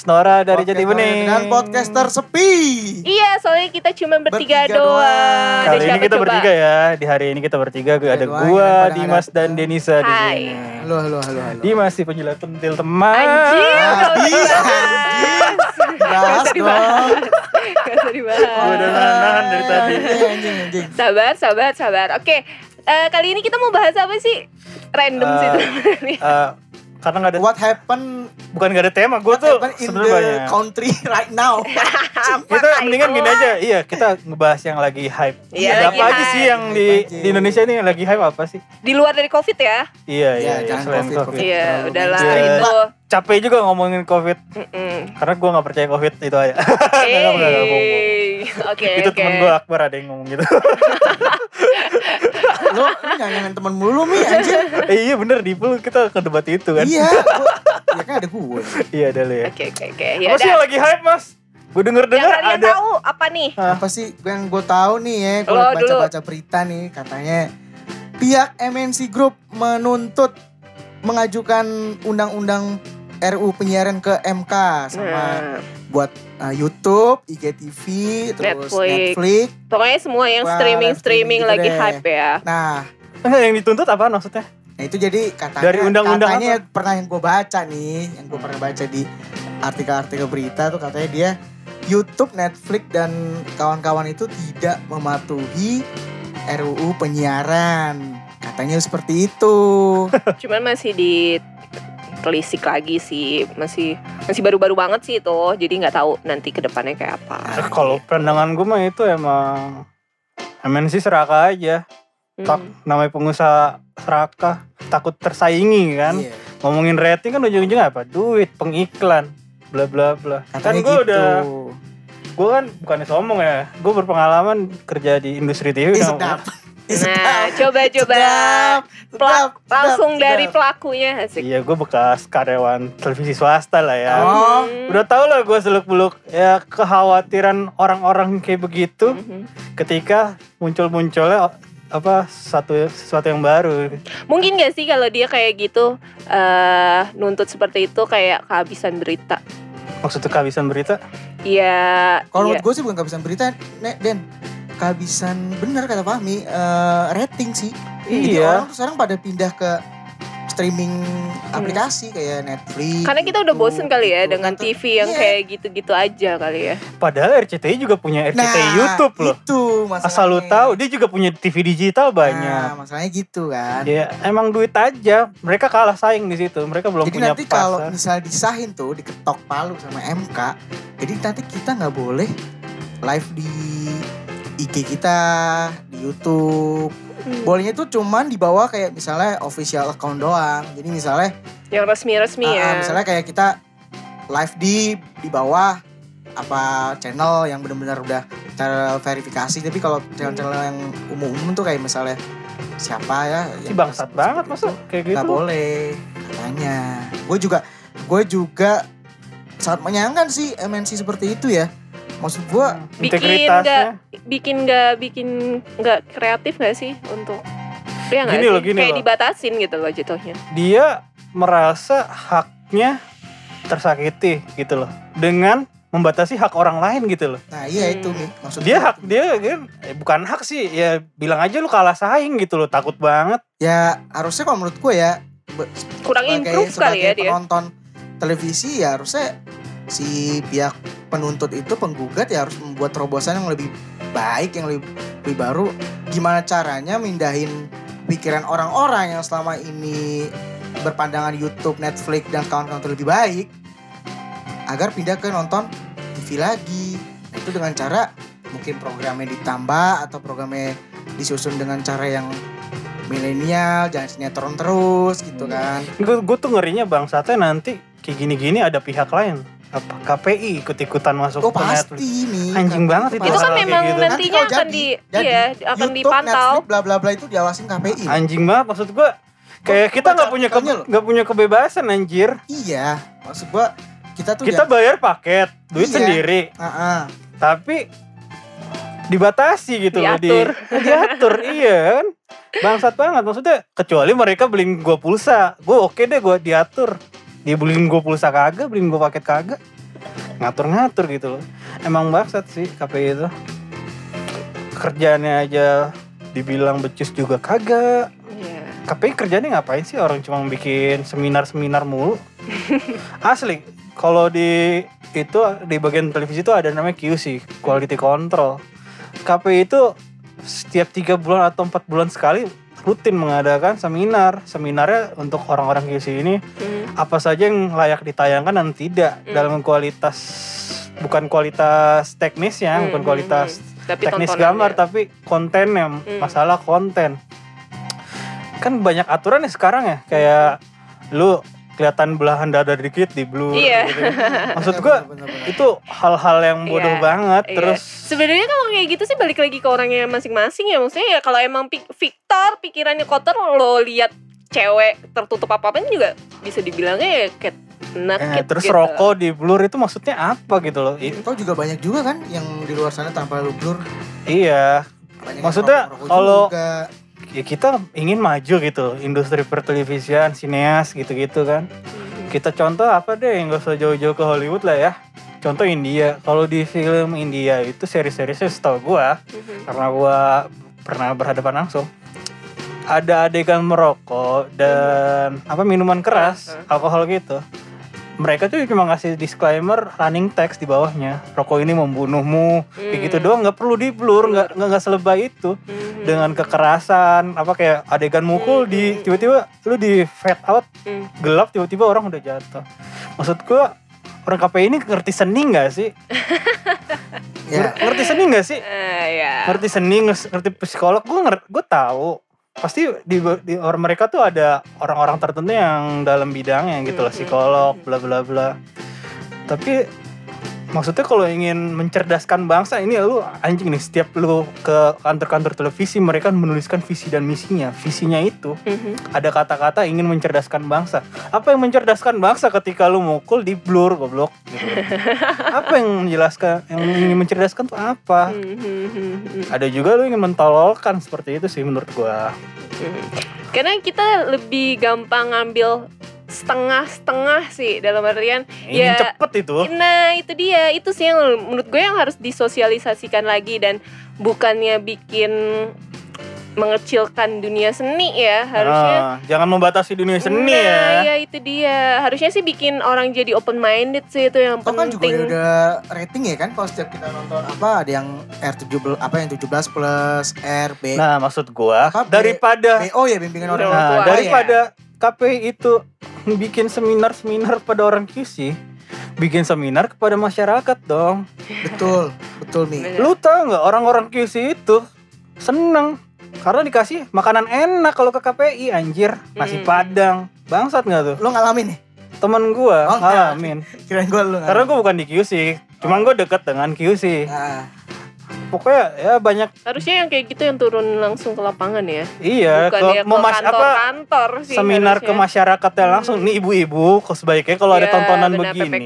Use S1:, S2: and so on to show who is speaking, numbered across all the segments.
S1: Podcast Nora dari Jati Bening.
S2: Dan podcaster sepi.
S3: Iya, soalnya kita cuma bertiga,
S2: Bertiga
S3: doang.
S1: Kali ini kita
S3: coba?
S1: bertiga ya. Di hari ini kita bertiga. Ada
S2: doang,
S1: gua, Dimas
S2: ada-
S1: dan Denisa di sini.
S2: Halo, halo, halo, halo.
S1: Dimas si penjilat pentil teman.
S3: Anjir,
S2: Ah,
S3: gak usah
S2: Adi,
S3: dibahas.
S2: anjing.
S3: Gak
S2: Bahas
S3: usah
S2: dong.
S3: dibahas. Gak usah dibahas.
S1: udah nahan dari tadi.
S2: Anjing, anjing, anjing.
S3: Sabar, sabar, sabar. Oke, eh, kali ini kita mau bahas apa sih? Random
S1: Eh,
S3: sih sebenarnya.
S1: Eh, karena nggak ada,
S2: What happened,
S1: bukan nggak ada tema. Gue tuh sebenarnya
S2: the
S1: banyak.
S2: country right now?
S1: Kita mendingan gini aja. Iya, kita ngebahas yang lagi hype.
S3: Iya,
S1: Ada
S3: lagi
S1: apa aja
S3: hype.
S1: sih yang di
S2: aja.
S1: di Indonesia ini yang lagi hype apa sih?
S3: Di luar dari COVID ya?
S1: Iya, iya,
S2: Ya,
S1: iya,
S2: jangan
S1: selain
S2: COVID,
S1: COVID.
S2: COVID.
S3: Iya, udahlah
S1: Iya.
S3: itu.
S1: Capek juga ngomongin COVID.
S3: Mm-mm.
S1: Karena gue gak percaya COVID itu aja. Nggak, nggak, nggak, nggak, bohong, bohong.
S3: Hey. Oke,
S1: itu
S3: oke.
S1: temen gue Akbar ada yang ngomong gitu.
S2: Lo ini nggak nyalain temen mulu mi anjir.
S1: eh, iya bener di pool kita ke debat itu kan.
S2: Iya, gua- ya kan ada gue.
S1: Iya ada lu ya.
S3: Oke, oke, oke. Ya
S1: apa sih yang lagi hype mas? Gue denger
S3: Yang
S1: dengar
S3: kalian
S1: ada.
S3: tahu apa nih?
S2: Apa sih yang gue tahu nih ya, gue
S3: Lo dulu.
S2: baca-baca berita nih katanya pihak MNC Group menuntut mengajukan undang-undang RU penyiaran ke MK sama
S3: Nah,
S2: buat uh, YouTube, IGTV, terus
S3: Netflix.
S2: Netflix.
S3: pokoknya semua yang
S2: Wah,
S3: streaming
S2: streaming
S3: streaming
S2: gitu
S3: lagi
S2: deh.
S3: hype ya.
S2: Nah,
S1: Enggak, yang dituntut apa maksudnya?
S2: nah itu jadi katanya
S1: Dari undang-undang
S2: katanya pernah yang gue baca nih, yang gue pernah baca di artikel-artikel berita tuh katanya dia YouTube, Netflix dan kawan-kawan itu tidak mematuhi RUU penyiaran. Katanya seperti itu.
S3: Cuman masih di telisik lagi sih masih masih baru-baru banget sih itu jadi nggak tahu nanti ke depannya kayak apa
S1: Eh, Kalau pandangan gue mah itu emang MNC serakah aja. Tak,
S3: Hmm.
S1: namanya pengusaha serakah takut tersaingi kan.
S2: Iya.
S1: Ngomongin rating kan ujung-ujungnya apa? Duit, pengiklan, bla bla bla. Kan gue
S2: gitu.
S1: udah gue kan bukannya sombong ya. Gue berpengalaman kerja di industri TV.
S2: Sedap.
S3: Nah
S2: sedap.
S3: coba coba
S2: Sedap,
S3: Pelak-
S2: sedap,
S3: langsung
S2: sedap,
S3: dari pelakunya asik
S1: Iya, gue bekas karyawan televisi swasta lah ya.
S2: Oh.
S3: Hmm.
S1: Udah tau lah gue seluk beluk ya kekhawatiran orang-orang kayak begitu
S3: Mhm.
S1: ketika muncul-munculnya apa satu sesuatu yang baru.
S3: mungkin gak sih kalau dia kayak gitu eh nuntut seperti itu kayak kehabisan berita
S1: Maksudnya kehabisan berita?
S3: Iya
S2: Kalau
S3: iya.
S2: menurut gue sih bukan kehabisan berita, Nek, Den. Kehabisan bener kata Fahmi, eh, rating sih. Jadi
S1: Iya.
S2: orang tuh sekarang pada pindah ke streaming aplikasi kayak Netflix.
S3: karena kita udah bosen kali ya
S2: gitu.
S3: dengan TV yang
S2: Iya.
S3: kayak gitu-gitu aja kali ya
S1: Padahal RCTI juga punya RCTI
S2: Nah,
S1: YouTube loh.
S2: Itu masalahnya.
S1: Asal lu tahu dia juga punya TV digital
S2: Nah,
S1: banyak.
S2: masalahnya gitu kan.
S1: Ya emang duit aja. Mereka kalah saing di situ. Mereka belum
S2: Jadi
S1: punya
S2: nanti kalau misalnya disahin tuh diketok palu sama MK, jadi nanti kita nggak boleh live di IG kita, di YouTube.
S3: Hmm.
S2: Bolehnya tuh cuman di bawah kayak misalnya official account doang. Jadi misalnya
S3: yang resmi-resmi
S2: Ah,
S3: ya
S2: ah, misalnya kayak kita live di di bawah apa channel yang benar-benar udah terverifikasi tapi kalau channel-channel yang umum-umum tuh kayak misalnya siapa ya
S1: Si bangsat banget
S2: itu,
S1: masa kayak
S2: nggak
S1: gitu.
S2: boleh katanya gue juga gue juga sangat menyayangkan sih MNC seperti itu ya maksud gue
S3: bikin
S1: Integritasnya.
S3: nggak bikin nggak bikin nggak kreatif nggak sih untuk ya nggak
S1: Gini
S3: sih?
S1: loh, gini
S3: kayak
S1: loh.
S3: dibatasin gitu loh jatuhnya.
S1: Dia merasa haknya tersakiti gitu loh. Dengan membatasi hak orang lain gitu loh.
S2: Nah iya
S3: Hmm.
S2: itu nih maksud
S1: dia hak dia kan eh, bukan hak sih. Ya bilang aja lu kalah saing gitu loh. Takut banget.
S2: Ya harusnya kalau menurut gue ya
S3: kurang
S2: sebagai,
S3: improve kali ya dia.
S2: penonton televisi ya harusnya si pihak penuntut itu penggugat ya harus membuat terobosan yang lebih baik yang lebih, lebih baru. Gimana caranya mindahin pikiran orang-orang yang selama ini berpandangan YouTube, Netflix dan kawan-kawan itu lebih baik agar pindah ke nonton TV lagi. Nah, itu dengan cara mungkin programnya ditambah atau programnya disusun dengan cara yang milenial jangan sinetron terus gitu kan.
S1: Gue gue tuh ngerinya bangsatnya nanti kayak gini-gini ada pihak lain apa KPI ikut-ikutan masuk
S2: Oh
S1: ke Netflix.
S2: pasti nih.
S1: Anjing banget itu
S3: Itu kan memang
S1: gitu.
S3: nantinya
S2: Nanti kalau
S3: akan
S2: jadi,
S3: di
S2: jadi,
S3: iya akan
S2: YouTube,
S3: dipantau.
S2: Netflix, bla bla bla itu diawasin KPI.
S1: Anjing banget maksud gua kayak
S2: Gua
S1: kita nggak punya
S2: loh.
S1: nggak punya kebebasan anjir.
S2: Iya, maksud gua kita tuh
S1: Kita
S2: ya,
S1: bayar paket, duit
S2: Iya.
S1: sendiri,
S2: Ah, ah.
S1: tapi dibatasi gitu loh
S3: Diatur.
S1: di diatur iya kan bangsat banget maksudnya kecuali mereka beliin gua pulsa gua oke deh gua diatur dia beliin gua pulsa kagak beliin gua paket kagak. Ngatur-ngatur gitu loh. Emang bangsat sih KPI itu. Kerjaannya aja dibilang becus juga kagak.
S3: Iya.
S1: KPI kerjanya ngapain sih orang cuma bikin seminar-seminar mulu? Asli kalau di itu di bagian televisi itu ada namanya QC quality control. KPI itu setiap tiga bulan atau empat bulan sekali rutin mengadakan seminar seminarnya untuk orang-orang QC ini
S3: Hmm.
S1: apa saja yang layak ditayangkan dan tidak
S3: Hmm.
S1: dalam kualitas bukan kualitas teknisnya
S3: Hmm,
S1: bukan
S3: hmm,
S1: kualitas
S3: hmm. Tapi
S1: teknis gambar tapi kontennya
S3: Hmm.
S1: masalah konten kan banyak aturan ya sekarang ya kayak lu kelihatan belahan dada dikit di blur
S3: Iya.
S1: gitu. maksud
S2: Bener,
S1: gua
S2: bener, bener, bener.
S1: itu hal-hal yang bodoh
S3: Iya,
S1: banget
S3: Iya.
S1: terus
S3: sebenarnya kalau kayak gitu sih balik lagi ke orangnya masing-masing ya maksudnya ya kalau emang pik- Victor pikirannya kotor lo lihat cewek tertutup apa apa juga bisa dibilangnya ya kayak
S1: eh, terus
S3: gitu.
S1: rokok di blur itu maksudnya apa gitu loh I-
S2: Kau juga banyak juga kan yang di luar sana tanpa lu blur.
S1: iya
S2: Banyak
S1: Maksudnya, kalau-. Ya kita ingin maju gitu industri pertelevisian sineas gitu-gitu kan kita contoh apa deh yang gak usah jauh-jauh ke Hollywood lah ya contoh India kalau di film India itu seri-serisnya setahu gua
S3: Mhm.
S1: karena gua pernah berhadapan langsung ada adegan merokok dan apa minuman keras
S3: Uh-huh.
S1: alkohol gitu mereka tuh cuma ngasih disclaimer running text di bawahnya rokok ini membunuhmu kayak gitu
S3: Hmm.
S1: doang nggak perlu di blur nggak nggak nggak selebay itu
S3: Mhm.
S1: Dengan kekerasan apa kayak adegan mukul di
S3: Hmm.
S1: tiba-tiba lu di fade out
S3: Hmm.
S1: gelap tiba-tiba orang udah jatuh maksud gua orang KPI ini ngerti seni nggak sih
S2: Ya,
S1: Nger- ngerti seni nggak sih
S3: Eh, ya.
S1: ngerti seni ngerti psikolog gue ngerti gue tahu pasti di, di orang mereka tuh ada orang-orang tertentu yang dalam bidangnya gitu loh
S3: Mhm.
S1: psikolog bla bla bla tapi maksudnya kalau ingin mencerdaskan bangsa ini lu anjing nih setiap lu ke kantor-kantor televisi mereka menuliskan visi dan misinya visinya itu
S3: Mhm.
S1: ada kata-kata ingin mencerdaskan bangsa apa yang mencerdaskan bangsa ketika lu mukul di blur goblok gitu. apa yang menjelaskan yang ingin mencerdaskan tuh apa
S3: Mhm.
S1: ada juga lu ingin mentololkan seperti itu sih menurut gua
S3: Mhm. Karena kita lebih gampang ngambil setengah-setengah sih dalam artian
S1: ingin
S3: Ya,
S1: cepet itu
S3: Nah itu dia itu sih yang menurut gue yang harus disosialisasikan lagi dan bukannya bikin mengecilkan dunia seni ya harusnya.
S1: Ah, jangan membatasi dunia seni
S3: nah,
S1: ya
S3: ya itu dia harusnya sih bikin orang jadi open minded sih itu yang
S2: Toh kan juga
S3: penting.
S2: udah rating ya kan kalau setiap kita nonton apa ada yang R17 apa yang 17 plus R B
S1: nah maksud gua
S2: Apa, B-
S1: daripada
S2: BO ya bimbingan orang
S3: Orang
S1: nah,
S3: tua, ya.
S1: KPI itu bikin seminar-seminar pada orang QC bikin seminar kepada masyarakat dong.
S2: Betul betul
S3: Bener.
S1: lu tau nggak orang-orang QC itu seneng? Karena dikasih makanan enak kalau ke KPI anjir. Nasi
S3: Hmm.
S1: padang. Bangsat nggak tuh?
S2: Lo ngalamin nih?
S1: Temen gua
S2: Oh,
S1: ngalamin.
S2: kirain gue lu
S1: karena gua bukan di QC cuman gua deket dengan QC
S2: nah,
S1: pokoknya ya banyak
S3: harusnya yang kayak gitu yang turun langsung ke lapangan ya.
S1: iya
S3: Bukan
S1: ke
S3: ya ke
S1: memas apa
S3: kantor-kantor sih.
S1: seminar ke
S3: harusnya.
S1: masyarakatnya langsung
S3: Hmm.
S1: nih ibu-ibu kok sebaiknya kalau ada
S3: Iya,
S1: tontonan
S3: benar,
S1: begini
S3: pepek.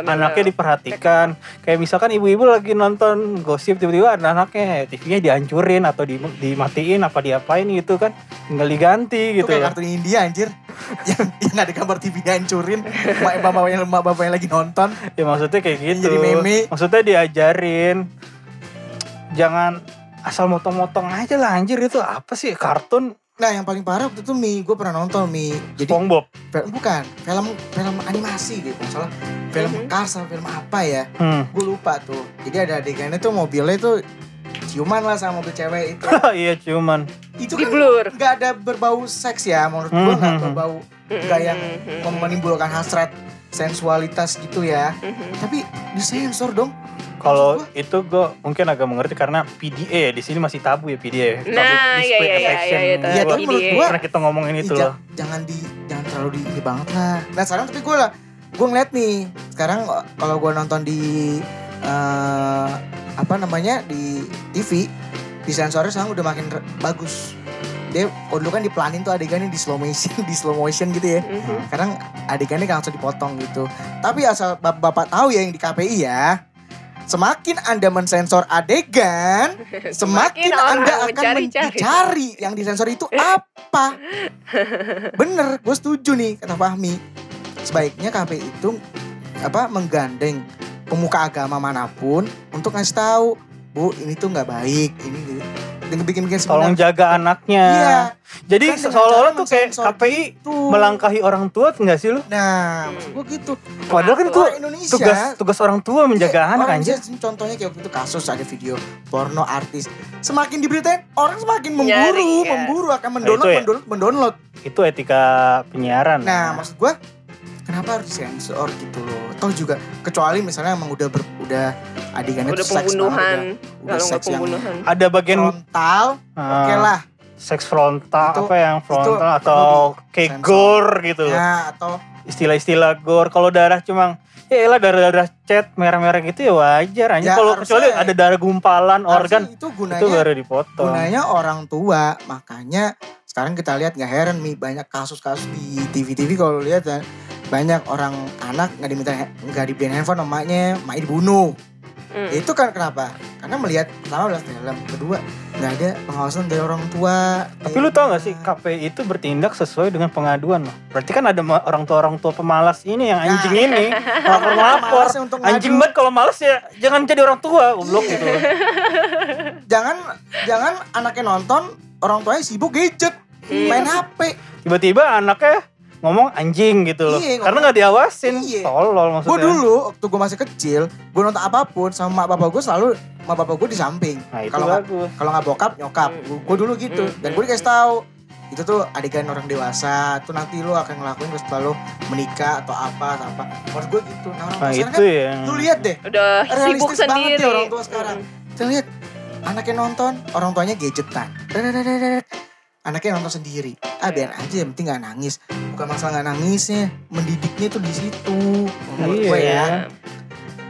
S3: Benar.
S1: anaknya diperhatikan kayak misalkan ibu-ibu lagi nonton gosip tiba-tiba ada anaknya TV-nya dihancurin atau di, dimatiin apa diapain gitu kan tinggal diganti
S2: itu
S1: gitu
S2: kayak
S1: ya
S2: kartun India anjir yang yang ada gambar TV hancurin mak bapak yang mak bapak yang lagi nonton
S1: ya maksudnya kayak gitu
S2: Jadi meme.
S1: maksudnya diajarin jangan asal motong-motong aja lah anjir. Itu apa sih? Kartun?
S2: Nah yang paling parah waktu itu Mi gue pernah nonton Mi. Jadi
S1: SpongeBob?
S2: Bukan. Film film animasi gitu salah. Film. Cars sama film apa ya?
S1: Hmm.
S2: gue lupa tuh. Jadi ada adegannya tuh mobilnya tuh ciuman lah sama mobil cewek itu.
S1: Iya cuman
S2: itu
S3: di
S2: kan
S3: blur.
S2: nggak ada berbau seks ya menurut gue nggak
S1: Mhm.
S2: berbau nggak yang
S3: Mhm.
S2: menimbulkan hasrat sensualitas gitu ya.
S3: Mhm.
S2: tapi disensor dong
S1: Kalau itu gue mungkin agak mengerti karena PDA ya di sini masih tabu ya PDA. Public
S3: Nah, iya,
S1: Display
S3: iya, iya,
S1: Affection.
S3: iya, itu.
S2: Iya, tapi menurut
S3: PDA.
S2: gua
S1: Pernah kita ngomongin itu
S2: Ih, ja-
S1: loh.
S2: jangan di jangan terlalu di ini banget lah nah sekarang tapi gue lah gue ngeliat nih sekarang kalau gue nonton di eh, apa namanya di TV di sensornya sekarang udah makin bagus dia oh dulu kan dipelanin tuh adegannya di slow motion di slow motion gitu ya
S3: Mhm.
S2: sekarang adegannya kan langsung dipotong gitu tapi asal bap- bapak tahu ya yang di KPI ya semakin anda mensensor adegan semakin,
S3: orang
S2: anda akan mencari yang disensor itu apa. Bener gue setuju nih kata Fahmi. Sebaiknya KPI itu apa menggandeng pemuka agama mana pun untuk ngasih tahu bu ini tuh nggak baik ini gitu. Dengan bikin-bikin
S1: Tolong
S2: seminar
S1: jaga anaknya.
S2: iya
S1: Jadi
S2: Kan
S1: seolah-olah tuh kayak KPI
S2: tuh
S1: melangkahi orang tua enggak sih lu?
S2: nah maksud gue gitu
S1: Padahal kan itu
S2: Indonesia
S1: tugas tugas orang tua menjaga
S2: Iya,
S1: anak anjir.
S2: Indonesia, contohnya kayak waktu itu kasus ada video porno artis semakin diberitain orang semakin memburu
S3: Nyari, ya.
S2: memburu akan mendownload
S1: itu ya.
S2: mendownload mendownload
S1: Itu etika penyiaran.
S2: nah maksud gua kenapa harus disensor gitu loh toh juga kecuali misalnya emang udah ber, udah adegannya
S3: udah
S2: tuh seks banget,
S3: pembunuhan
S2: udah, udah seks yang
S3: pembunuhan
S1: ada bagian
S2: frontal
S1: ah,
S2: oke lah
S1: seks frontal
S2: Itu-
S1: apa yang frontal
S2: itu
S1: atau kayak
S2: sensor.
S1: gore gitu
S2: ya atau
S1: Istilah-istilah gore kalau darah cuma ya elah darah-darah cat merah-merah gitu ya wajar aja.
S2: Ya,
S1: kalau kecuali ada darah gumpalan organ
S2: itu gunanya
S1: itu baru dipotong.
S2: gunanya orang tua makanya sekarang kita lihat nggak heran nih banyak kasus-kasus di TV-TV kalau lihat ya banyak orang anak nggak diminta nggak dibeliin handphone emaknya emaknya dibunuh
S3: Hmm.
S2: itu kan kenapa karena melihat pertama melihat film kedua nggak ada pengawasan dari orang tua
S1: Tapi lu tau gak sih KPI itu bertindak sesuai dengan pengaduan loh. Berarti kan ada orang tua orang tua pemalas ini yang anjing
S2: Nah.
S1: ini lapor lapor. Anjing banget kalau males ya jangan jadi orang tua goblok gitu.
S2: jangan jangan anaknya nonton orang tuanya sibuk gadget
S3: Iya.
S2: main HP
S1: Tiba-tiba anaknya ngomong anjing gitu loh.
S2: Iya,
S1: Karena nggak diawasin.
S2: Iya.
S1: Tolol
S2: gue
S1: maksudnya.
S2: dulu waktu gue masih kecil gue nonton apa pun sama mak bapak gue selalu mak bapak gue di samping
S1: Nah
S2: kalau nggak
S1: bagus.
S2: kalau nggak bokap nyokap
S3: Hmm.
S2: gue dulu gitu
S3: Hmm.
S2: dan gue dikasih tahu itu tuh adegan orang dewasa tuh nanti lu akan ngelakuin setelah lu menikah atau apa atau apa menurut gue gitu nah orang
S1: Nah itu
S2: kan
S1: ya.
S2: lu lihat deh
S3: udah sibuk
S2: Realistis banget
S3: sendiri
S2: ya orang tua sekarang.
S3: Mm.
S2: kita lihat anaknya nonton orang tuanya gadgetan anaknya nonton sendiri ah biar aja yang penting nggak nangis bukan masalah nggak nangisnya mendidiknya tuh di situ menurut gue
S1: Iya.
S2: ya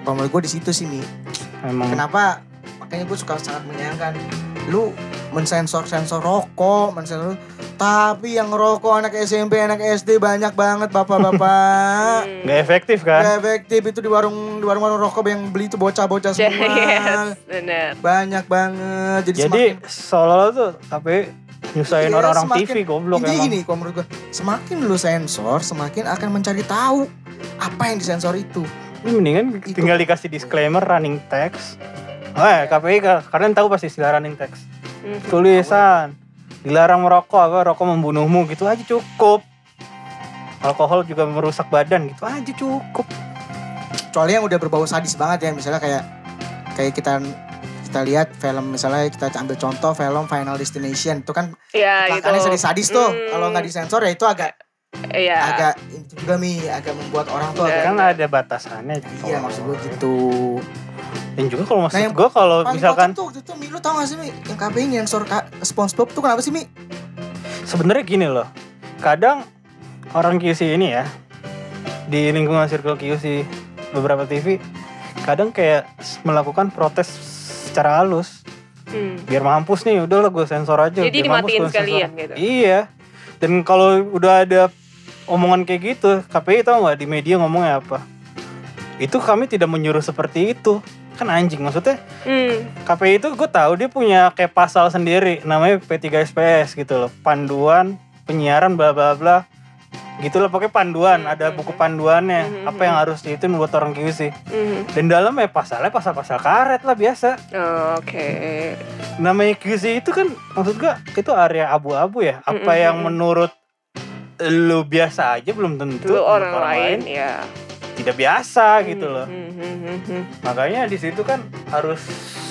S2: kalau menurut gue di situ sih nih
S1: Memang
S2: Kenapa? Makanya gue suka sangat menyayangkan lu mensensor sensor rokok, mensensor tapi yang rokok anak SMP, anak SD banyak banget bapak-bapak.
S1: Nggak efektif kan?
S2: Gak efektif itu di warung di warung-warung rokok yang beli itu bocah-bocah semua.
S3: yes benar
S2: Banyak banget. Jadi,
S1: Jadi
S2: semakin
S1: seolah-olah tuh KPI nyusahin
S2: Iya,
S1: orang-orang
S2: semakin-
S1: TV goblok
S2: intinya
S1: emang.
S2: gini kalau menurut gue, semakin lu sensor, semakin akan mencari tahu apa yang disensor itu.
S1: Ini mendingan
S2: Itu.
S1: tinggal dikasih disclaimer running text. Oh ya, KPI ka- kalian tahu pasti istilah running text.
S3: Hmm.
S1: Tulisan dilarang merokok apa rokok membunuhmu gitu aja cukup. Alkohol juga merusak badan gitu aja cukup.
S2: kecuali yang udah berbau sadis banget ya misalnya kayak kayak kita kita lihat film misalnya kita ambil contoh film Final Destination itu kan
S3: ya gitu
S2: kelihatannya sadis-sadis tuh
S3: Hmm.
S2: kalau nggak disensor ya itu agak
S3: Iya.
S2: agak itu juga mi agak membuat orang tuh
S3: Udah.
S2: agak
S1: Kan ada batasannya.
S2: iya maksud gue gitu
S1: Dan juga kalau maksud
S2: Nah, yang
S1: gue kalau misalkan
S2: tuh waktu itu mi lu tau gak sih mi yang KPI nyensor ka- SpongeBob tuh kenapa sih mi
S1: sebenarnya gini loh. Kadang orang QC ini ya di lingkungan circle QC beberapa TV kadang kayak melakukan protes secara halus
S3: Hmm.
S1: biar mampus nih udah lah gue sensor aja
S3: Jadi
S1: biar mampus
S3: dimatiin
S1: gua
S3: sekalian
S1: sensor.
S3: gitu.
S1: iya dan kalau udah ada omongan kayak gitu KPI tau nggak di media ngomongnya apa itu kami tidak menyuruh seperti itu kan anjing maksudnya
S3: Hmm.
S1: KPI itu gue tahu dia punya kayak pasal sendiri namanya P3SPS gitu loh panduan penyiaran bla bla bla gitu loh pakai panduan
S3: Hmm,
S1: ada
S3: hmm,
S1: buku
S3: hmm.
S1: panduannya
S3: Hmm,
S1: apa yang harus dihitung buat orang QC
S3: Hmm.
S1: dan dalamnya pasalnya pasal-pasal karet lah biasa
S3: Oh, Oke.
S1: namanya QC itu kan maksud gua itu area abu-abu ya apa
S3: Mm-mm.
S1: yang menurut lu biasa aja belum tentu
S3: Dulu
S1: menurut
S3: orang, lain, ya.
S1: tidak biasa gitu loh
S3: Hmm, hmm, hmm, hmm.
S1: makanya di situ kan harus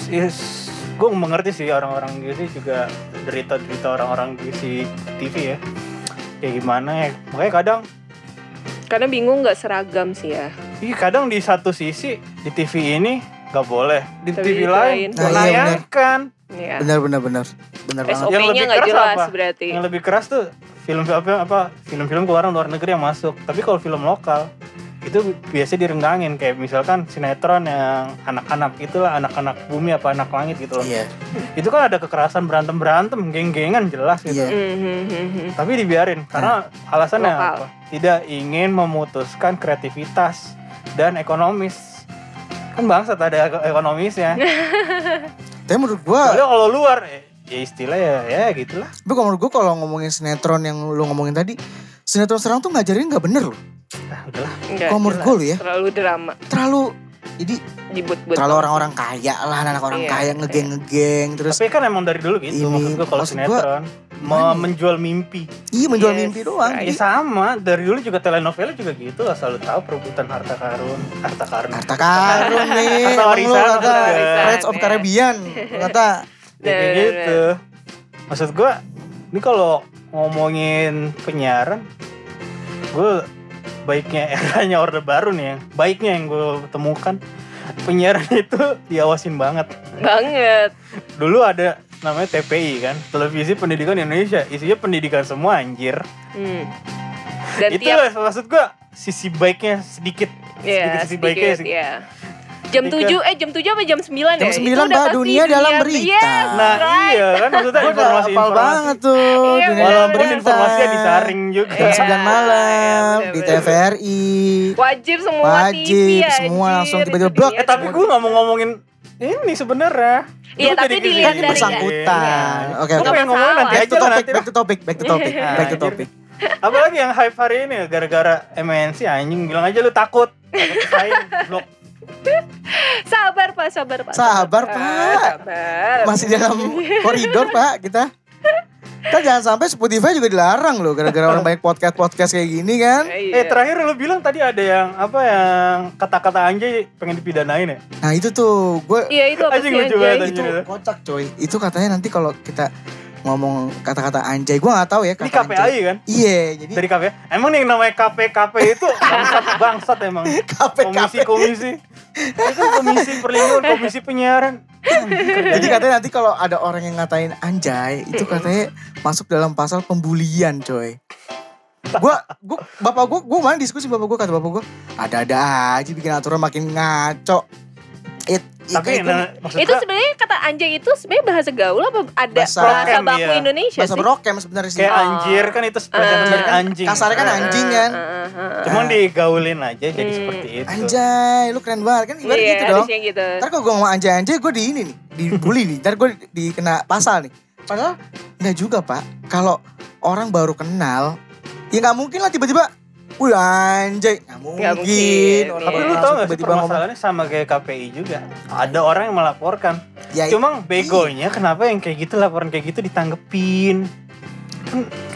S1: yes, gue mengerti sih orang-orang QC juga derita-derita orang-orang QC TV ya kayak gimana ya makanya kadang
S3: Karena bingung nggak seragam sih ya.
S1: ih kadang di satu sisi di TV ini nggak boleh di
S3: Tapi
S1: TV
S3: di
S1: lain.
S2: Nah, iya,
S1: menayangkan
S3: Iya.
S2: benar benar benar benar banget
S1: Yang lebih keras
S3: jelas
S1: apa?
S3: berarti.
S1: yang lebih keras tuh film apa apa film-film keluaran luar negeri yang masuk tapi kalau film lokal itu biasa direnggangin kayak misalkan sinetron yang anak-anak itulah anak-anak bumi apa anak langit gitu loh.
S2: Iya.
S1: Itu kan ada kekerasan berantem-berantem, geng-gengan jelas gitu.
S2: Iya.
S3: Mhm.
S1: Tapi dibiarin karena alasannya
S3: Lokal.
S1: apa? Tidak ingin memutuskan kreativitas dan ekonomis. Kan bangsa ada ek- ekonomisnya.
S2: Tapi menurut gua,
S1: Soalnya kalau luar eh, ya istilah ya ya gitulah.
S2: tapi kalau menurut gua kalau ngomongin sinetron yang lu ngomongin tadi, sinetron sekarang tuh ngajarin nggak bener loh.
S1: Nah, udahlah.
S3: Nggak
S2: Kalau menurut
S3: jelas.
S2: gue lu ya.
S3: Terlalu drama.
S2: Terlalu jadi
S3: Dibut-but.
S2: terlalu orang-orang kaya lah, anak orang
S3: Iya,
S2: kaya ngegeng-ngegeng terus
S1: Tapi kan emang dari dulu gitu
S2: Ini,
S1: maksud gua kalau sinetron
S2: gimana ya?
S1: menjual mimpi.
S2: iya menjual
S3: Yes,
S2: mimpi doang.
S1: Ya
S2: Jadi
S1: sama, dari dulu juga telenovela juga gitu lah selalu tahu perebutan harta karun, harta karun.
S2: harta karun nih,
S1: Harta warisan,
S2: kata
S1: harta
S3: warisan,
S2: Pirates of
S3: ya.
S2: Caribbean, kata
S1: Ya, kayak gitu. Maksud gua, ini kalau ngomongin penyiaran, gue baiknya eranya orde baru nih yang baiknya yang gue temukan penyiaran itu diawasin banget.
S3: Banget.
S1: Dulu ada namanya TPI kan, Televisi Pendidikan Indonesia, isinya pendidikan semua anjir.
S3: Hmm. Dan
S1: itu
S3: tiap
S1: maksud gua sisi baiknya sedikit,
S3: ya,
S1: sedikit sisi baiknya
S3: sedikit,
S1: sih.
S3: Ya. Jam 7 eh jam 7 apa jam 9 ya?
S2: Jam 9,
S3: udah
S2: Mbak,
S3: pasti
S2: dunia dalam berita.
S3: Yes,
S1: Nah
S3: right.
S1: iya kan maksudnya
S2: gue udah
S1: informasi
S2: hafal banget tuh
S3: Iya,
S2: dunia dalam berita.
S1: informasinya disaring juga.
S2: Jam
S3: Iya,
S2: 9 malam
S3: iya,
S2: di
S3: bener,
S2: TVRI.
S3: Wajib semua TV
S2: Wajib,
S3: ya.
S2: semua langsung tiba-tiba blok.
S1: Eh tapi gue nggak mau ngomongin ini sebenarnya.
S3: Iya, tapi dilihat
S1: ke sini.
S3: dari-
S2: bersangkutan.
S1: Iya.
S2: Oke, oke.
S1: pengen ngomongin nanti
S2: Back
S1: aja
S2: to
S1: lah
S2: topic, back to topic, back to topic, back to topic.
S1: Apalagi yang hype hari ini gara-gara MNC anjing bilang aja lu takut. Takut blok.
S3: Sabar Pak, sabar Pak.
S2: Sabar,
S3: Ah,
S2: Pak.
S3: Sabar.
S2: Masih dalam koridor, Pak, kita. Kan jangan sampai Spotify juga dilarang loh gara-gara orang banyak podcast-podcast kayak gini kan.
S3: Iya.
S1: Eh terakhir lu bilang tadi ada yang apa yang kata-kata anjay pengen dipidanain ya?
S2: Nah, itu tuh gue
S3: Iya itu apa sih anjay?
S2: itu kocak coy. Itu katanya nanti kalau kita ngomong kata-kata anjay, gue nggak tahu ya
S1: Ini
S2: kata
S1: KPI kan?
S2: Iya, jadi
S1: Dari KPI. Emang nih yang namanya KP-KP itu bangsat bangsat emang.
S2: KP
S1: Komisi-komisi. Itu komisi perlindungan, komisi penyiaran.
S2: Jadi katanya nanti kalau ada orang yang ngatain anjay, itu katanya masuk dalam pasal pembulian, coy. Gua, gua, bapak gua, gua mana diskusi bapak gua kata bapak gua, ada-ada aja bikin aturan makin ngaco. It,
S1: Tapi
S2: itu,
S1: nah,
S3: Itu sebenarnya kata anjay itu sebenarnya bahasa gaul apa ada
S2: Bahasa-
S3: bahasa,
S1: Rokem,
S3: baku
S1: iya.
S3: Indonesia
S2: bahasa
S3: sih?
S2: berokem sebenarnya sih.
S1: kayak
S3: Oh.
S1: anjir kan itu sebenarnya
S3: Ah.
S1: dari anjing.
S2: Kasarnya kan
S3: Ah,
S2: anjing kan.
S3: ah, ah, ah.
S1: Cuman digaulin aja jadi
S3: Hmm.
S1: seperti itu.
S2: Anjay, lu keren banget kan ibarat
S3: Iya,
S2: gitu dong.
S3: gitu.
S2: Ntar kalau gue ngomong anjay-anjay, gue di ini nih, dibully nih. Ntar gue dikena pasal nih. Padahal nggak juga pak. Kalau orang baru kenal, ya nggak mungkin lah tiba-tiba, wih anjay, nggak mungkin.
S3: Nggak mungkin,
S2: Orang
S1: Tapi lu
S2: langsung
S1: tau gak sih permasalahannya sama kayak KPI juga. Ada orang yang melaporkan.
S2: ya
S1: Cuma begonya kenapa yang kayak gitu laporan kayak gitu ditanggepin.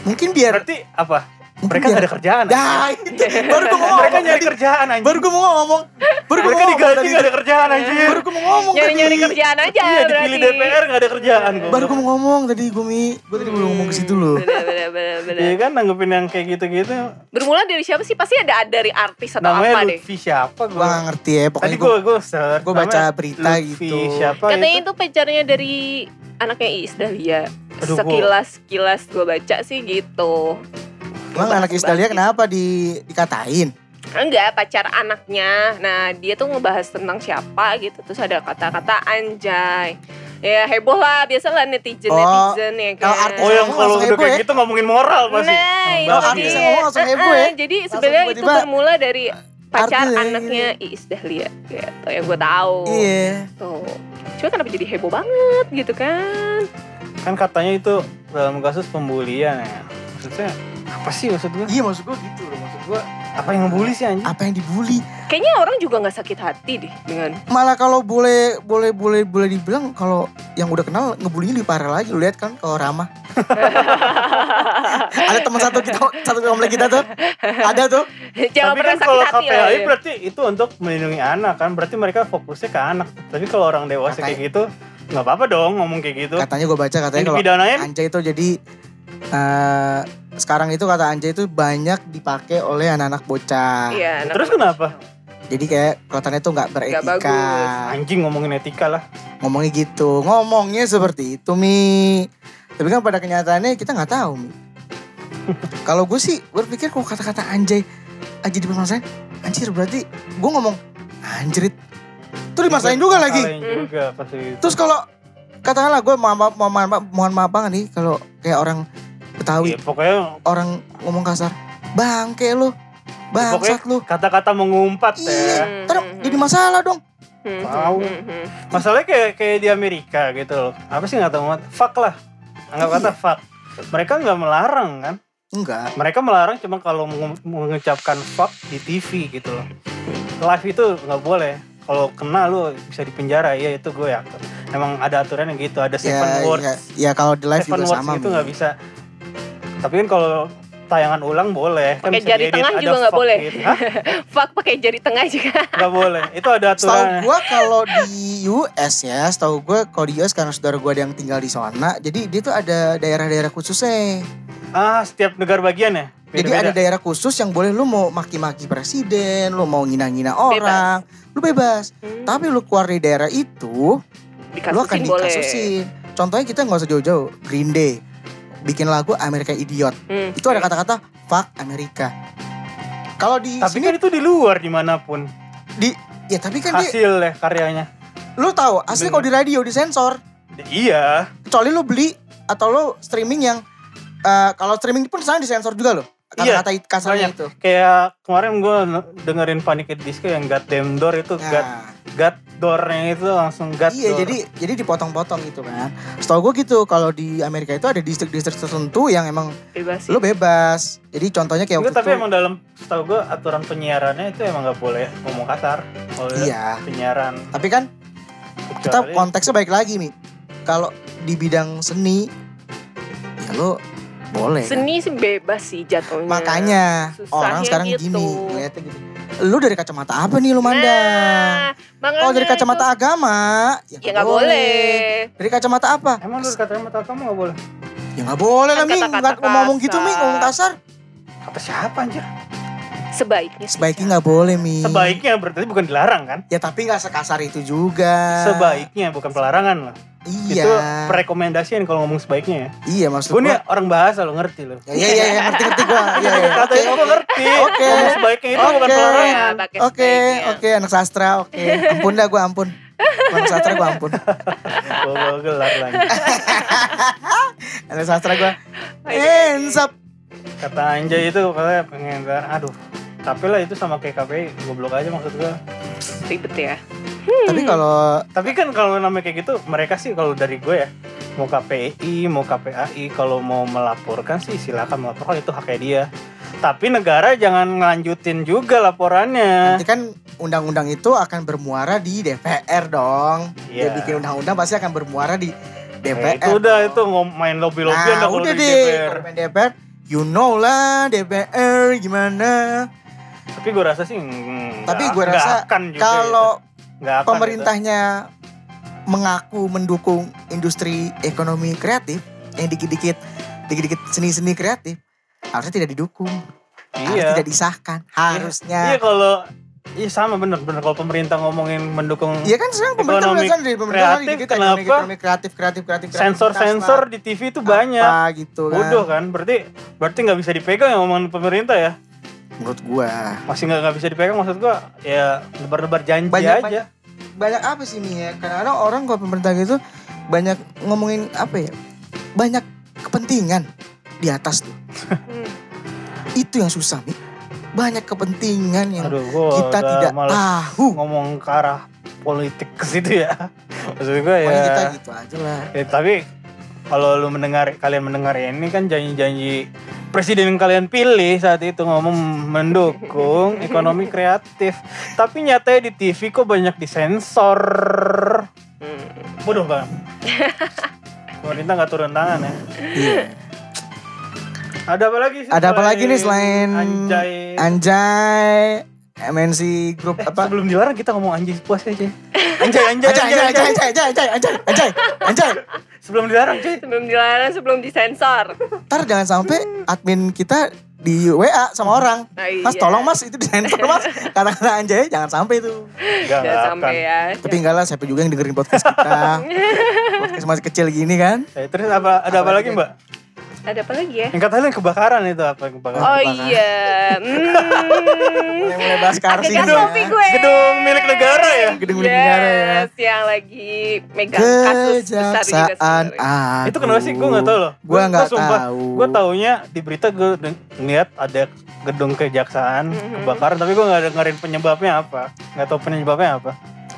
S2: mungkin biar
S1: Berarti apa? Mereka gak ada kerjaan.
S2: Dah, itu. baru gue mau ngomong.
S1: Mereka nyari kerjaan anjing.
S2: Baru gue mau ngomong. Baru gue
S1: Mereka digaji gak ada kerjaan anjir.
S2: Baru gue mau ngomong
S3: Nyari-nyari
S2: tadi.
S3: kerjaan aja
S1: Iya
S3: berarti.
S1: dipilih DPR gak ada kerjaan.
S2: Baru gue mau ngomong tadi gue mi. Gue tadi belum ngomong ke situ loh.
S3: Bener, bener, bener.
S1: Iya kan nanggepin yang kayak gitu-gitu.
S3: Bermula dari siapa sih? Pasti ada dari artis atau
S1: Namanya
S3: apa deh.
S1: Lutfi siapa
S2: Gue
S1: gue?
S2: gak ngerti ya.
S1: Tadi
S2: Pokoknya
S1: gue
S2: gue
S1: gue
S2: baca
S1: namanya
S2: berita gitu.
S1: Siapa
S3: Katanya
S1: itu?
S3: pacarnya dari anaknya Iis Dahlia.
S1: Aduh, gua-
S3: sekilas kilas gue baca sih gitu.
S2: Emang anak Isdalia kenapa di, dikatain?
S3: Enggak, pacar anaknya. Nah, dia tuh ngebahas tentang siapa gitu. Terus ada kata-kata anjay. Ya heboh lah, biasalah netizen-netizen ya kan.
S2: kalau artis
S1: Oh yang kalau udah kayak
S2: ya?
S1: gitu ngomongin moral pasti.
S3: Nah,
S2: Kalau
S1: bagus
S2: artis
S1: ya.
S2: yang ngomong langsung heboh ya?
S3: Eh, Jadi
S2: Langsung
S3: sebenarnya itu bermula dari pacar
S2: artis ya,
S3: anaknya Iis Dahlia gitu yang gue tahu.
S2: Iya.
S3: Tuh. Cuma kenapa jadi heboh banget gitu kan?
S1: Kan katanya itu dalam kasus pembulian ya. Maksudnya apa sih maksud gue?
S2: Iya maksud gue gitu loh. Maksud gue
S1: Apa yang ngebully sih anjing?
S2: apa yang dibully?
S3: Kayaknya orang juga nggak sakit hati deh dengan
S2: Malah kalau boleh boleh boleh boleh dibilang kalau yang udah kenal ngebulinya lebih parah lagi. Lu lihat kan kalau Rama. Ada teman satu kita satu komplek kita tuh. Ada tuh.
S3: jangan
S1: Tapi kan
S3: sakit
S1: kalau. KPI
S3: ya.
S1: berarti itu untuk melindungi anak kan. Berarti mereka fokusnya ke anak. Tapi kalau orang dewasa
S2: Katanya-
S1: kayak gitu nggak apa-apa dong ngomong kayak gitu.
S2: Katanya gue baca katanya kalau anjay itu jadi eh sekarang itu kata anjay itu banyak dipakai oleh anak-anak bocah.
S3: Iya, anak-
S1: Terus kenapa?
S2: Jadi kayak kelihatannya tuh nggak beretika.
S3: bagus.
S1: Anjing ngomongin etika lah.
S2: Ngomongnya gitu. Ngomongnya seperti itu Mi. Tapi kan pada kenyataannya kita nggak tahu Mi. Kalau gue sih berpikir kalau kata-kata anjay aja di permasalahan anjir berarti gue ngomong anjrit tuh dimasain juga lagi
S1: juga pasti
S2: terus kalau katakanlah gue mohon maaf, mohon maaf, mohon maaf banget nih kalau kayak orang Betawi
S1: Ya, pokoknya
S2: orang ngomong kasar bangke lu bangsat lu
S1: kata-kata mengumpat
S2: iya
S1: ya.
S2: ntar jadi masalah dong
S3: Hmm,
S1: Tahu.
S3: hmm, hmm.
S1: Masalahnya kayak kayak di Amerika gitu loh. Apa sih nggak tahu? Fuck lah. Anggap kata
S2: Iya.
S1: fuck. Mereka nggak melarang kan?
S2: enggak
S1: Mereka melarang cuma kalau mengu- mengucapkan fuck di TV gitu loh. Live itu nggak boleh. Kalau kena lu bisa dipenjara. Iya itu gue ya. Emang ada aturan yang gitu. Ada seven
S2: ya,
S1: words.
S2: ya, ya kalau di live
S1: seven
S2: juga
S1: words
S2: sama
S1: itu nggak bisa. Tapi kan kalau tayangan ulang boleh. Kan
S3: Pakai
S1: bisa
S3: jari tengah juga nggak boleh.
S1: gitu. Hah?
S3: Fuck pakai jari tengah juga.
S1: Nggak boleh. Itu ada aturan.
S2: gue kalau di US ya, setahu gue kalau di US karena saudara gue ada yang tinggal di sana, jadi dia tuh ada daerah-daerah khususnya.
S1: Ah setiap negara bagian ya.
S2: Jadi
S1: Beda-beda.
S2: ada daerah khusus yang boleh lu mau maki-maki presiden, lu mau ngina-ngina orang, lu bebas.
S3: Hmm,
S2: Tapi lu keluar dari daerah itu, lu akan
S3: dikasusin boleh.
S2: dikasusin. Contohnya kita nggak usah jauh-jauh, Green Day bikin lagu Amerika Idiot.
S3: Hmm.
S2: Itu ada kata-kata fuck Amerika. Kalau di
S1: Tapi
S2: sini
S1: kan itu di luar di mana pun.
S2: di ya tapi kan
S1: Hasil ya karyanya.
S2: lu tahu asli kalau di radio disensor.
S1: Iya.
S2: kecuali lu beli atau lu streaming yang eh, kalau streaming pun sana disensor juga loh
S1: Iya,
S2: kata-kata it- kasarnya itu
S1: Kayak kemarin gue dengerin Panic at Disco yang God Damn Door itu
S2: nah,
S1: God Door-nya itu langsung God
S2: iya
S1: Door.
S2: jadi jadi dipotong-potong gitu kan. Setahu gue gitu kalau di Amerika itu ada distrik-distrik tertentu yang emang
S3: Bebas
S2: lu bebas. Jadi contohnya kayak
S1: Enggak,
S2: waktu
S1: tapi
S2: itu
S1: emang dalam setahu gue aturan penyiarannya itu emang nggak boleh ngomong kasar. Kalau
S2: iya.
S1: penyiaran.
S2: Tapi kan kita konteksnya baik lagi nih kalau di bidang seni ya lu boleh kan?
S3: Seni sih bebas sih jatuhnya.
S2: makanya
S3: Susahnya
S2: orang sekarang
S3: gitu.
S2: gini ngeliatnya gini lu dari kacamata apa nih lu mandang
S3: Nah,
S2: Kalau dari
S3: itu.
S2: kacamata agama, ya
S3: ya nggak boleh.
S2: Dari kacamata apa?
S1: Emang lu kata mata kamu nggak boleh?
S2: Ya nggak boleh lah,
S3: Kan
S2: Ming. mau ngomong gitu, Ming. Ngomong kasar.
S1: Kata siapa anjir?
S3: Sebaiknya.
S2: Sebaiknya nggak boleh, Ming.
S1: Sebaiknya berarti bukan dilarang kan?
S2: Ya tapi nggak sekasar itu juga.
S1: Sebaiknya bukan pelarangan lah.
S2: Iya.
S1: Itu perekomendasian kalau ngomong sebaiknya ya.
S2: Iya maksud
S1: Gue nih
S2: gua.
S1: orang bahasa lo ngerti lo.
S2: Ya, iya iya iya ngerti ngerti gua. Iya iya.
S1: Kata itu gue ngerti.
S2: Oke.
S1: Ngomong sebaiknya itu bukan
S2: Oke.
S1: pelarangan.
S3: Ya,
S2: Oke
S3: sebaiknya.
S2: oke anak sastra oke. Ampun dah gua ampun. Anak sastra gua ampun.
S1: Gue bawa gelar lagi.
S2: Anak sastra gua.
S3: Ayo,
S2: Ensap.
S1: Kata Anjay itu katanya pengen aduh. Tapi lah itu sama kayak KPI goblok aja maksud gue.
S3: Ribet ya.
S2: Tapi kalau
S1: Tapi kan kalau namanya kayak gitu mereka sih kalau dari gue ya mau KPI mau KPAI kalau mau melaporkan sih silakan melaporkan itu haknya dia. Tapi negara jangan ngelanjutin juga laporannya.
S2: nanti kan undang-undang itu akan bermuara di DPR dong. Dia
S1: Iya.
S2: bikin undang-undang pasti akan bermuara di
S1: Eh,
S2: DPR.
S1: itu udah
S2: dong.
S1: itu ngom- main lobby-lobbyan
S2: Nah, udah
S1: di
S2: deh.
S1: DPR.
S2: Kalau main DPR, you know lah DPR gimana.
S1: Tapi gue rasa sih mm,
S2: Tapi gue rasa Kalau
S1: itu. Akan
S2: pemerintahnya mengaku mendukung industri ekonomi kreatif yang dikit-dikit dikit-dikit seni-seni kreatif harusnya tidak didukung,
S1: itu. Iya.
S2: tidak disahkan, harusnya.
S1: Iya kalau Iya sama bener bener kalau pemerintah ngomongin mendukung
S2: Iya kan sekarang pemerintah udah dari pemerintah
S1: kreatif,
S2: dikit
S1: kenapa?
S2: ekonomi, kreatif kreatif kreatif
S1: sensor-sensor di TV itu banyak.
S2: apa gitu kan.
S1: Bodoh kan? Berarti berarti nggak bisa dipegang yang omongan pemerintah ya?
S2: Menurut gua
S1: Masih nggak nggak bisa dipegang maksud gua ya lebar-lebar janji
S2: Banyak-
S1: aja.
S2: banyak apa sih nih ya? Kadang-kadang orang kalau pemerintah gitu banyak ngomongin apa ya? Banyak kepentingan di atas tuh.
S3: Hmm.
S2: Itu yang susah nih. Banyak kepentingan yang
S1: Aduh, gua
S2: kita tidak tahu.
S1: ngomong ke arah politik ke situ ya. Maksud gua ya.
S2: Pokoknya kita gitu aja lah.
S1: ya, tapi kalau lu mendengar kalian mendengar ini kan janji-janji presiden yang kalian pilih saat itu ngomong mendukung ekonomi kreatif. Tapi nyatanya di TV kok banyak disensor.
S3: Hmm.
S1: Bodoh banget. Pemerintah nggak turun tangan ya.
S2: Iya.
S1: Ada apa lagi sih?
S2: Ada apa lagi nih selain
S1: Anjay?
S2: Anjay, MNC Group
S1: Eh,
S2: apa?
S1: sebelum dilarang kita ngomong anjay puas aja. Anjay, anjay,
S2: Anjay,
S1: anjay,
S2: anjay,
S1: anjay.
S2: anjay, anjay, anjay, anjay, anjay, anjay.
S1: Sebelum dilarang, cuy.
S3: Sebelum dilarang, sebelum disensor.
S2: Ntar jangan sampai admin kita di WA sama orang.
S3: Nah, iya.
S2: Mas tolong mas itu disensor mas Kata-kata anjay jangan sampai itu
S1: Enggak,
S3: Jangan sampai ya.
S2: Tapi enggak lah siapa juga yang dengerin podcast kita Podcast masih kecil gini kan
S1: Eh, terus apa ada apa
S2: Apa
S1: lagi,
S2: lagi?
S1: Mbak?
S3: Ada apa lagi ya?
S1: Yang katanya yang kebakaran itu apa yang kebakaran?
S3: Oh
S2: kebakaran.
S3: iya. Hmm.
S2: Mulai-mulai bahas
S3: sih gue.
S1: Gedung milik negara ya?
S2: Gedung milik negara ya.
S3: Yes, yang lagi megang kasus besar juga sebenarnya.
S1: Itu kenapa sih? Gue gak tau loh.
S2: Gua nggak
S1: sumpah,
S2: tahu.
S1: Gue taunya di berita gue ngeliat ada gedung kejaksaan
S3: Mhm.
S1: kebakaran, tapi gue gak dengerin penyebabnya apa. Gak tau penyebabnya apa.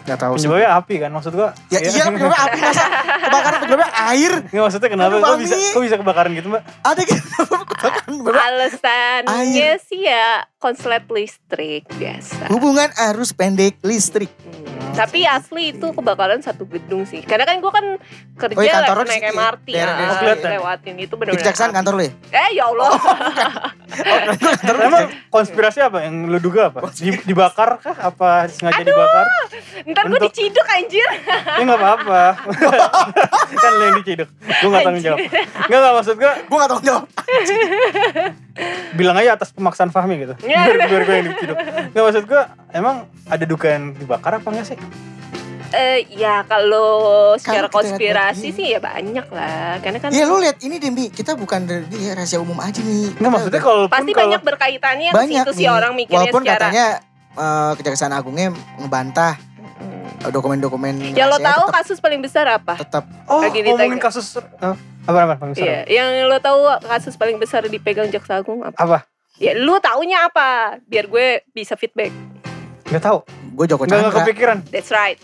S2: Nggak tahu sih.
S1: Penyebabnya api kan, maksud gue.
S2: Ya iya penyebabnya api masa kebakaran penyebabnya air.
S1: Nggak maksudnya kenapa?
S2: Aduh,
S1: Kok bisa, kok bisa kebakaran gitu mbak?
S2: Ada gitu kebakaran
S3: Alasannya sih ya konslet listrik biasa.
S2: hubungan arus pendek listrik.
S3: Hmm. Tapi asli itu kebakaran satu gedung sih. Karena kan gue kan kerja
S2: Oh, iya, di
S3: naik
S2: sini.
S3: MRT
S2: daerah
S1: kelihatan.
S3: lewatin itu
S2: Di
S3: benar-benar.
S2: kejaksaan
S3: api.
S2: kantor lu ya?
S3: Eh ya Allah.
S1: Emang konspirasi apa yang lu duga apa? Di- dibakar kah? Apa sengaja dibakar?
S3: Ntar gue diciduk anjir.
S1: Ya nggak apa-apa. kan lu yang diciduk. Gue nggak tanggung jawab. Nggak nggak maksud gue
S2: Gue gak tau jawab.
S1: bilang aja atas pemaksaan Fahmi gitu.
S3: Ya.
S1: biar, biar gue yang diciduk. Nggak maksud gue emang ada dugaan dibakar apa enggak sih?
S3: Eh ya kalau secara
S2: Kalau
S3: konspirasi sih ya banyak lah. Karena kan
S2: Iya lu lihat ini Dembi, kita bukan dari ini ya, rahasia umum aja nih.
S1: Nggak maksudnya kalau
S3: pasti
S1: kalau
S3: banyak berkaitannya ke
S2: banyak
S3: situ sih orang mikirnya
S2: Walaupun
S3: secara
S2: katanya eh, Kejaksaan Agungnya ngebantah dokumen-dokumen
S3: Ya lo tahu
S2: tetap,
S3: kasus paling besar apa?
S2: tetap
S1: oh
S3: lagi
S1: ngomongin kasus eh, apa apa Bang Sarah?
S3: Iya, yang lo tahu kasus paling besar dipegang Jaksa Agung apa?
S1: Apa?
S3: Ya lu taunya apa? Biar gue bisa feedback.
S1: Nggak tahu.
S2: Gue Joko Chandra.
S1: kepikiran.
S3: That's right.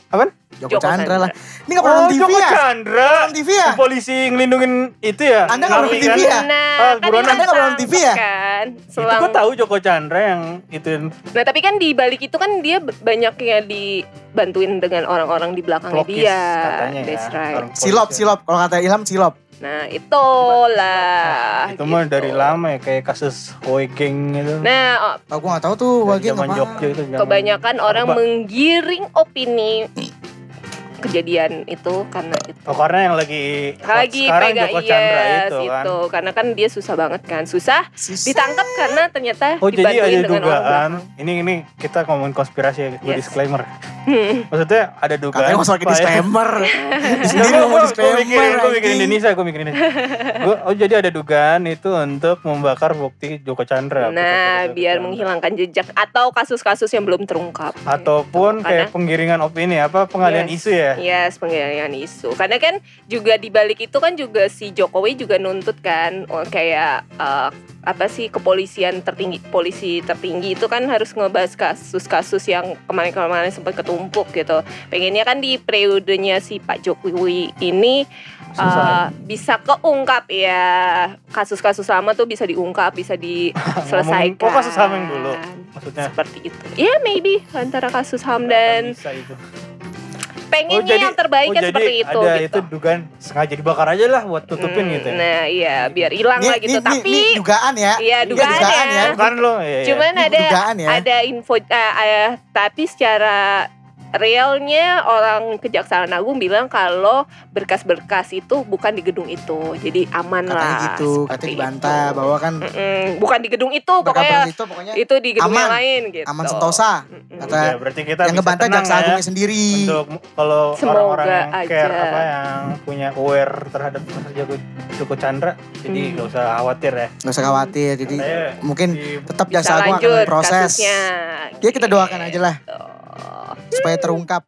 S2: Joko,
S3: Joko
S2: Chandra
S3: Chandra.
S2: lah. Ini gak pernah
S1: Oh,
S2: nonton TV
S1: Joko
S2: ya?
S1: Chandra.
S2: Nonton TV ya?
S1: Si polisi ngelindungin itu ya?
S2: Anda nggak
S1: Napi
S2: nonton TV ya?
S3: Nah,
S1: Ah,
S3: kan itu
S2: Anda nggak pernah TV ya?
S3: Kan,
S1: Itu
S3: selang.
S1: gue tahu Joko Chandra yang itu
S3: Nah, tapi kan di balik itu kan dia b- banyak yang dibantuin dengan orang-orang di belakangnya dia.
S1: katanya ya.
S3: That's right.
S1: Orang
S2: Silop, silop. Kalau kata Ilham silop.
S3: Nah, itulah.
S1: Itu mah
S3: gitu.
S1: dari lama ya kayak kasus Hoi King itu.
S3: Nah, oh,
S2: Oh, gue gak tahu tuh
S1: zaman
S2: apa.
S1: Jogja itu.
S3: kebanyakan orang
S1: Apa?
S3: menggiring opini kejadian itu karena itu.
S1: Oh karena yang lagi
S3: lagi
S1: sekarang
S3: pegang
S1: Joko Chandra
S3: yes,
S1: itu kan.
S3: karena kan dia susah banget kan susah
S2: Sis-
S3: ditangkap karena ternyata
S1: Oh jadi ada
S3: dibantuin dengan orang
S1: dugaan.
S3: belakang.
S1: Ini ini kita ngomongin konspirasi ya, gue
S3: Yes.
S1: disclaimer.
S3: Hmm.
S1: Maksudnya ada dugaan.
S2: Katanya
S1: supaya-
S2: disclaimer. Sendiri ngomong disclaimer.
S1: mikirin, gue mikirin. Indonesia, gue mikirin Indonesia. Oh jadi ada dugaan itu untuk membakar bukti Joko Chandra.
S3: Nah, biar
S1: Chandra.
S3: menghilangkan jejak atau kasus-kasus yang belum terungkap.
S1: Ataupun
S3: Gitu.
S1: kayak penggiringan opini apa pengalian
S3: Yes.
S1: isu ya.
S3: Yes, pengalihan isu. Karena kan juga di balik itu kan juga si Jokowi juga nuntut kan oh, kayak eh, apa sih kepolisian tertinggi polisi tertinggi itu kan harus ngebahas kasus-kasus yang kemarin-kemarin sempat ketumpuk gitu. Pengennya kan di periodenya si Pak Jokowi ini
S1: Susah.
S3: eh, bisa keungkap ya kasus-kasus lama tuh bisa diungkap, bisa diselesaikan.
S1: Oh, kasus HAM yang dulu. Maksudnya
S3: Seperti itu. Ya maybe antara kasus HAM dan
S1: bisa itu.
S3: Pengennya yang terbaik
S1: oh,
S3: kan
S1: jadi
S3: seperti itu
S1: ada
S3: gitu.
S1: itu dugaan sengaja dibakar aja lah buat tutupin
S3: Hmm,
S1: gitu ya.
S3: Nah iya biar hilang lah gitu.
S2: ini-
S3: Tapi
S2: ini dugaan ya.
S3: Iya,
S2: Ini
S3: dugaan ya.
S1: Bukan lo, iya, iya.
S3: cuman
S2: Ini
S3: ada
S2: dugaan ya.
S3: ada info eh, eh, tapi secara realnya orang Kejaksaan Agung bilang kalau berkas-berkas itu bukan di gedung itu. Jadi aman
S2: Katanya
S3: lah.
S2: gitu,
S3: seperti
S2: katanya dibantah
S3: itu.
S2: bahwa kan
S3: Mm-mm, bukan di gedung itu pokoknya
S2: itu pokoknya
S3: itu di gedung yang
S2: aman.
S3: lain gitu.
S2: aman sentosa.
S3: Mm-mm.
S2: Kata
S1: Ya, berarti kita
S2: yang ngebantah
S1: tenang
S2: jaksa
S1: ya
S2: agungnya sendiri.
S1: untuk kalau
S3: Semoga
S1: orang-orang yang care
S3: aja.
S1: apa yang punya aware terhadap Joko, Joko Chandra jadi
S3: Hmm.
S1: nggak usah khawatir ya.
S2: Nggak usah khawatir. Jadi mungkin
S1: di-
S2: tetap jaksa agung akan memproses.
S3: kasusnya.
S2: Ya kita doakan aja lah
S3: Gitu.
S2: Supaya terungkap.